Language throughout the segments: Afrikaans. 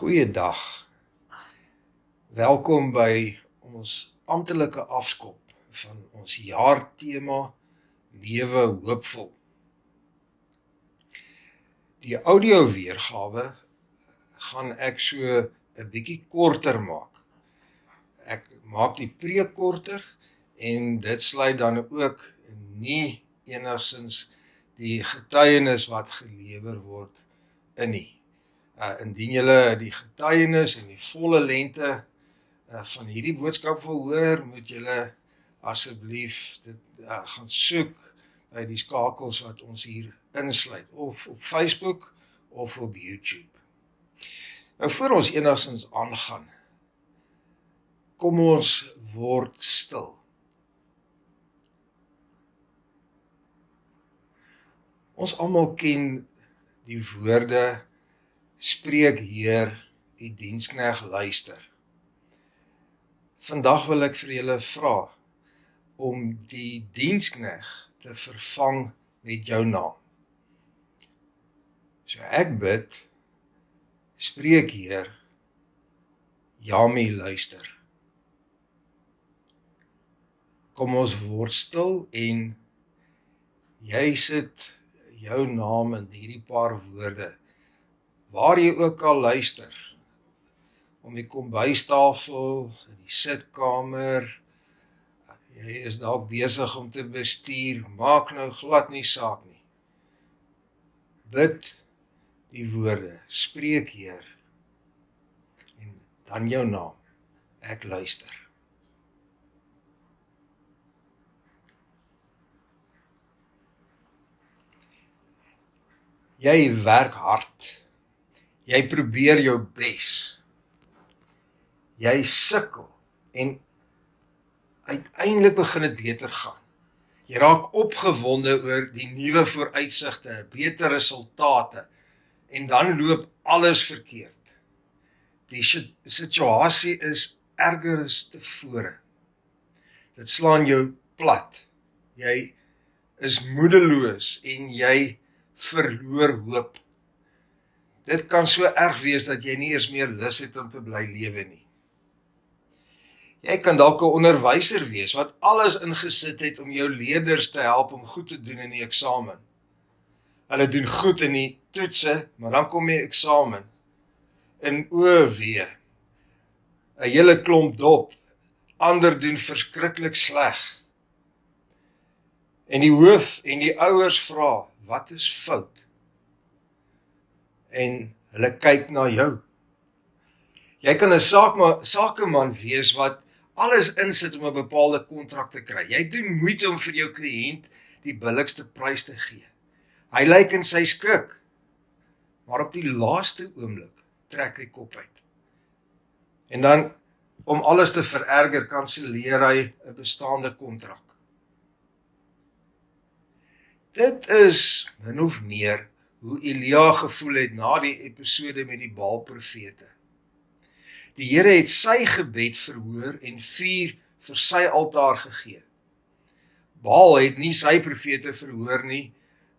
Goeiedag. Welkom by ons amptelike afskop van ons jaartema Lewe hoopvol. Die audio weergawe gaan ek so 'n bietjie korter maak. Ek maak die preek korter en dit sluit dan ook nie enigsins die getuienis wat gelewer word in nie uh indien julle die getuienis en die volle lengte uh van hierdie boodskap wil hoor, moet julle asseblief dit uh, gaan soek by die skakels wat ons hier insluit of op Facebook of op YouTube. Nou voor ons enigstens aangaan, kom ons word stil. Ons almal ken die woorde Spreek Heer, u dienskneg luister. Vandag wil ek vir julle vra om die dienskneg te vervang met jou naam. So ek bid Spreek Heer, Jami luister. Kom ons word stil en jy sit jou naam in hierdie paar woorde waar jy ook al luister om die kombuistafel in die sitkamer jy is dalk besig om te bestuur maak nou glad nie saak nie. Bid die woorde spreek Heer en dan jou naam ek luister. Jy werk hard Jy probeer jou bes. Jy sukkel en uiteindelik begin dit beter gaan. Jy raak opgewonde oor die nuwe vooruitsigte, beter resultate en dan loop alles verkeerd. Die situasie is erger as tevore. Dit slaan jou plat. Jy is moedeloos en jy verloor hoop. Dit kan so erg wees dat jy nie eers meer lus het om te bly lewe nie. Jy kan dalk 'n onderwyser wees wat alles ingesit het om jou leerders te help om goed te doen in die eksamen. Hulle doen goed in die toetse, maar dan kom die eksamen in OW. 'n Hele klomp dop. Ander doen verskriklik sleg. En die hoof en die ouers vra, "Wat is fout?" En hulle kyk na jou. Jy kan 'n saak maar sakeman wees wat alles insit om 'n bepaalde kontrak te kry. Jy doen moeite om vir jou kliënt die billikste prys te gee. Hy lyk in sy skik. Maar op die laaste oomblik trek hy kop uit. En dan om alles te vererger kanselleer hy 'n bestaande kontrak. Dit is min of meer hoe Elia gevoel het na die episode met die Baal-profete. Die Here het sy gebed verhoor en vuur vir sy altaar gegee. Baal het nie sy profete verhoor nie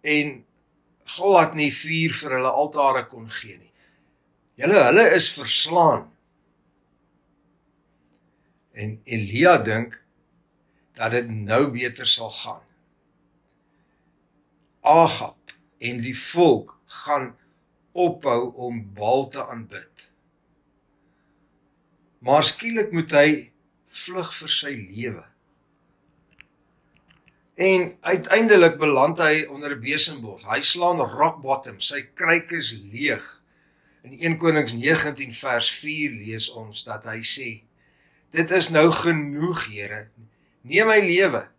en glad nie vuur vir hulle altare kon gee nie. Hulle hulle is verslaan. En Elia dink dat dit nou beter sal gaan. Agab en die volk gaan ophou om Baal te aanbid. Maar skielik moet hy vlug vir sy lewe. En uiteindelik beland hy onder 'n besembos. Hy slaan rock bottom, sy kruik is leeg. In 1 Konings 19 vers 4 lees ons dat hy sê: "Dit is nou genoeg, Here. Neem my lewe,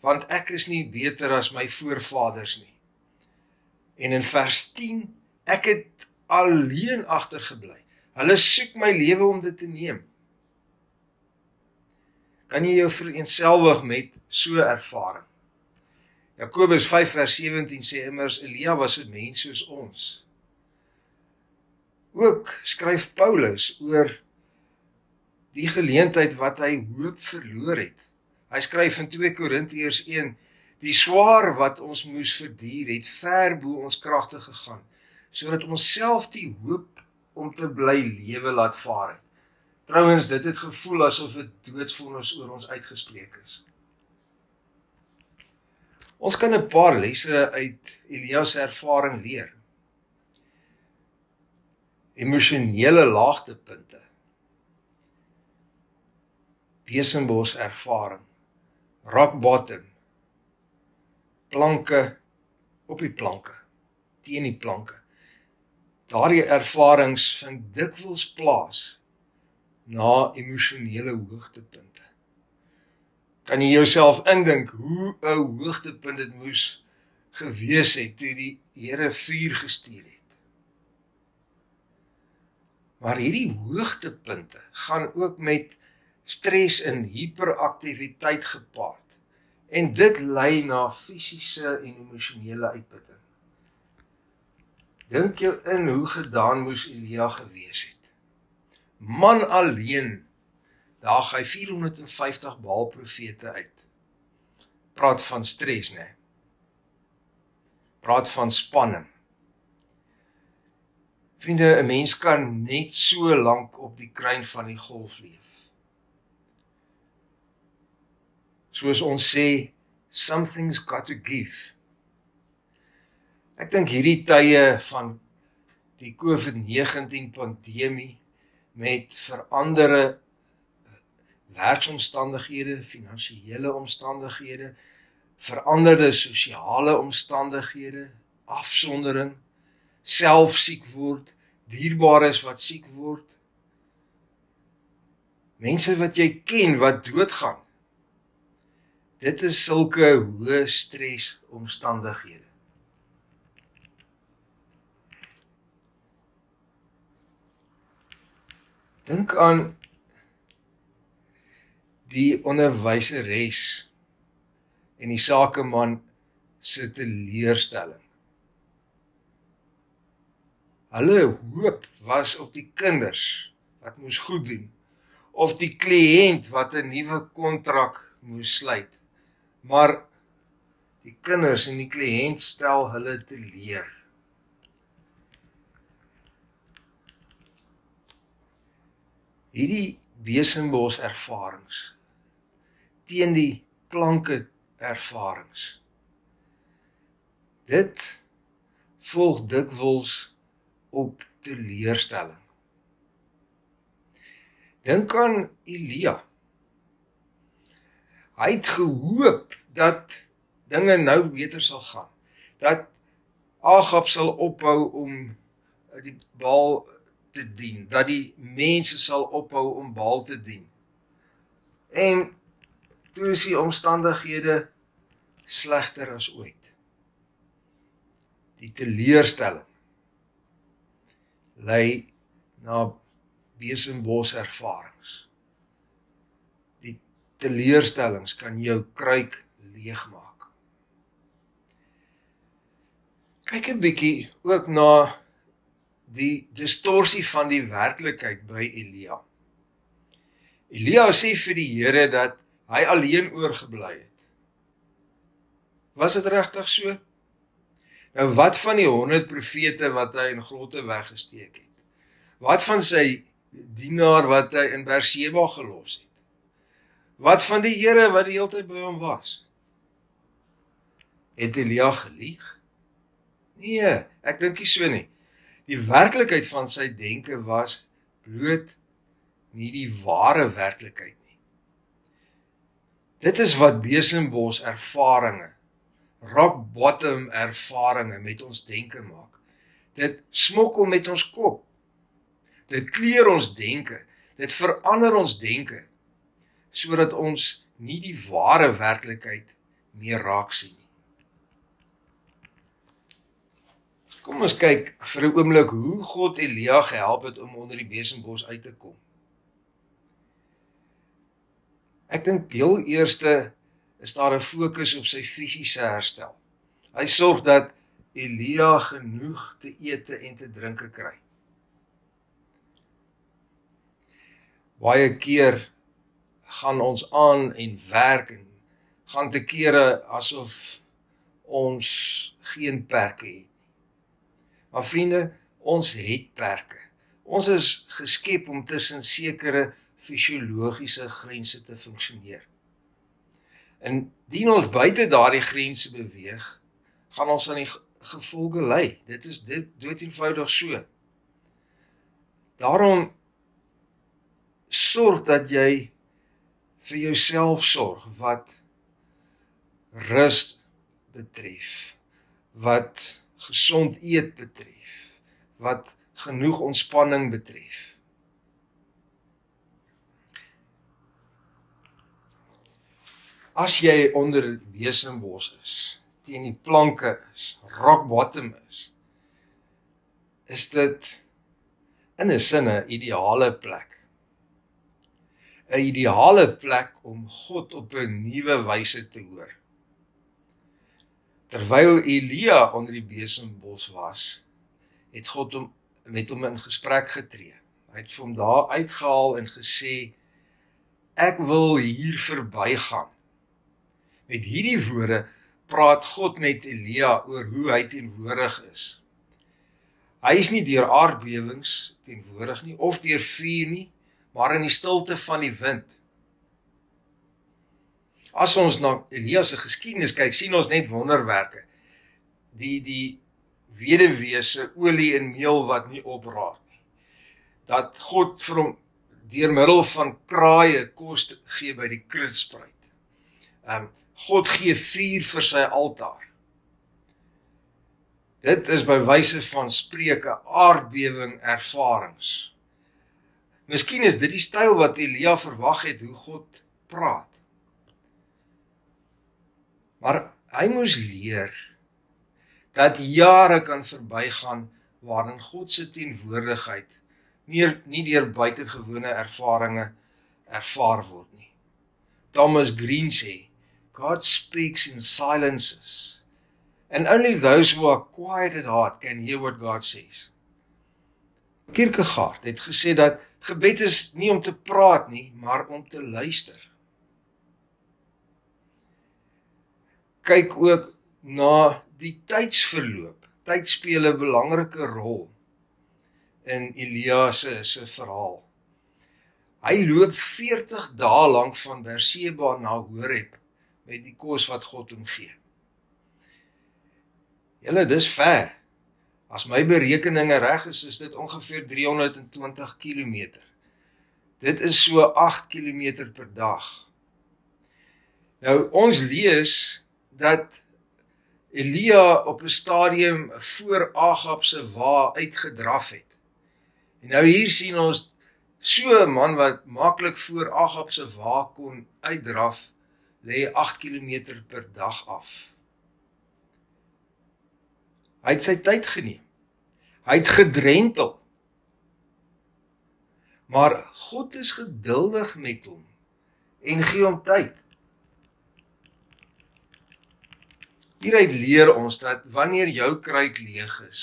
want ek is nie beter as my voorvaders nie." En in vers 10 ek het alleen agtergebly. Hulle soek my lewe om dit te neem. Kan jy jou vereenselwig met so ervaring? Jakobus 5 vers 17 sê immers Elia was 'n mens soos ons. Ook skryf Paulus oor die geleentheid wat hy hoop verloor het. Hy skryf in 2 Korintiërs Die swaar wat ons moes verduur het ver bo ons kragte gegaan sodat ons self die hoop om te bly lewe laat vaar het. Trouwens, dit het gevoel asof 'n doodsvonnis oor ons uitgespreek is. Ons kan 'n paar lesse uit Elia se ervaring leer. Emosionele laagtepunte. Besenbos ervaring. Rock bottom. Planke op die planke, teen die planke. Daardie ervarings vind dikwels plaas na emosionele hoogtepunte. Kan jy jouself indink hoe 'n hoogtepunt dit moes gewees het toe die Here vuur gestuur het? Maar hierdie hoogtepunte gaan ook met stres en hiperaktiwiteit gepaard en dit lei na fisiese en emosionele uitputting. Dink jou in hoe gedaan moes Elia gewees het. Man alleen daag hy 450 Baal profete uit. Praat van stres, né? Praat van spanning. Vriende, 'n mens kan net so lank op die kruin van die golf leef. Soos ons sê, something's got to give. Ek dink hierdie tye van die COVID-19 pandemie met veranderde werksomstandighede, finansiële omstandighede, veranderde sosiale omstandighede, afsondering, self siek word, dierbares wat siek word. Mense wat jy ken wat doodgaan. Dit is sulke hoë stres omstandighede. Dink aan die onderwyseres en die sakeman se teleurstelling. Hulle hoop was op die kinders wat moes goed doen of die kliënt wat 'n nuwe kontrak moes sluit. Maar die kinders en die kliënt stel hulle teleur. Hierdie besenbos ervarings teen die klanke ervarings. Dit volg dikwels op teleurstelling. Dink aan Elia. Hy het gehoop dat dinge nou beter sal gaan. Dat Agab sal ophou om die Baal te dien, dat die mense sal ophou om Baal te dien. En toe is die omstandighede slegter as ooit. Die teleurstelling lei na besenbos ervarings. Teleurstellings kan jou kruik leegmaak. Kyk 'n bietjie ook na die distorsie van die werklikheid by Elia. Elia sê vir die Here dat hy alleen oorgebly het. Was dit regtig so? Nou wat van die 100 profete wat hy in grotte weggesteek het? Wat van sy dienaar wat hy in Berseba gelos het? Wat van die Here wat die hele tyd by hom was? Het Elia gelieg? Nee, ek dink nie so nie. Die werklikheid van sy denke was bloot nie die ware werklikheid Dit is wat besenbos ervarings, rock bottom ervarings met ons denke maak. Dit smokkel met ons kop. Dit kleur ons denke. Dit verander ons denke sodat ons nie die ware werklikheid meer raak sien nie. Kom ons kyk vir 'n oomblik hoe God Elia gehelp het om onder die besenbos uit te kom. Ek dink heel eerste is daar 'n fokus op sy fisiese herstel. Hy sorg dat Elia genoeg te eet en te drink kry. Baie keer gaan ons aan en werk en gaan te kere asof ons geen perke het nie. Maar vriende, ons het perke. Ons is geskep om tussen sekere fisiologiese grense te funksioneer. En dien ons buite daardie grense beweeg, gaan ons aan die gevolge ly. Dit is dit dood eenvoudig so. Daarom sorg dat jy vir jouself sorg wat rus betref, wat gesond eet betref, wat genoeg ontspanning betref. As jy onder die besembos is, teen die planke is, rock bottom is, is dit in 'n sin 'n ideale plek. 'n Ideale plek om God op 'n nuwe wyse te hoor. Terwyl Elia onder die besembos was, het God hom met hom in gesprek getree. Hy het vir hom daar uitgehaal en gesê ek wil hier verbygaan. Met hierdie woorde praat God met Elia oor hoe hy teenwoordig is. Hy is nie deur aardbewings teenwoordig nie of deur vuur nie, maar in die stilte van die wind. As ons na Elia se geskiedenis kyk, sien ons net wonderwerke. Die die weduwee se olie en meel wat nie opraak nie. Dat God vir hom deur middel van kraaie kos gee by die kruisspruit. Ehm um, God gee vuur vir sy altaar. Dit is by wyse van spreuke aardbewing ervarings. Miskien is dit die styl wat Elia verwag het hoe God praat. Maar hy moes leer dat jare kan verbygaan waarin God se teenwoordigheid nie nie deur buitengewone ervarings ervaar word nie. Thomas Green sê, God speaks in silences. And only those who are quiet at heart can hear what God says. Kierkegaard het gesê dat gebed is nie om te praat nie, maar om te luister. Kyk ook na die tydsverloop. Tyd speel 'n belangrike rol in Elia se se verhaal. Hy loop 40 dae lank van Berseba na Horeb met die kos wat God hom gee. Julle dis ver. As my berekeninge reg is, is dit ongeveer 320 km. Dit is so 8 km per dag. Nou ons lees dat Elia op 'n stadium voor Agab se wa uitgedraf het. En nou hier sien ons so 'n man wat maklik voor Agab se wa kon uitdraf, lê 8 km per dag af. Hy het sy tyd geneem. Hy het gedrentel. Maar God is geduldig met hom en gee hom tyd. Hieruit leer ons dat wanneer jou kruik leeg is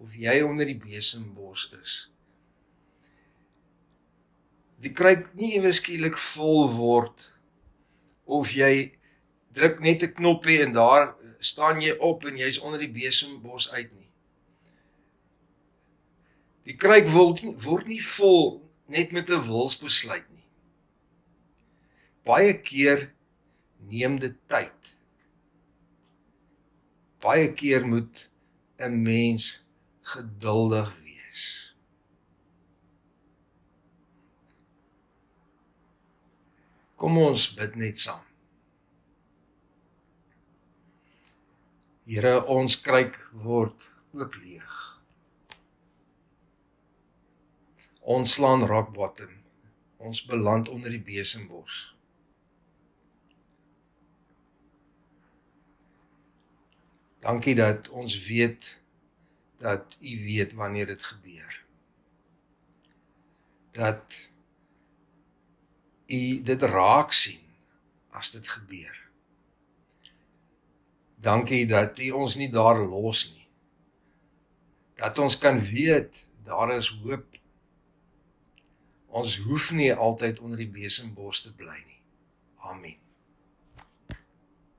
of jy onder die besembos is, die kruik nie ewe skielik vol word of jy druk net 'n knoppie en daar staan jy op en jy's onder die besembos uit nie. Die kruik word nie, word nie vol net met 'n wilsbesluit nie. Baie keer neem dit tyd baie keer moet 'n mens geduldig wees. Kom ons bid net saam. Here, ons kruik word ook leeg. Ons slaan rock bottom. Ons beland onder die besembos. Dankie dat ons weet dat U weet wanneer dit gebeur. Dat U dit raak sien as dit gebeur. Dankie dat U ons nie daar los nie. Dat ons kan weet daar is hoop. Ons hoef nie altyd onder die besembos te bly nie. Amen.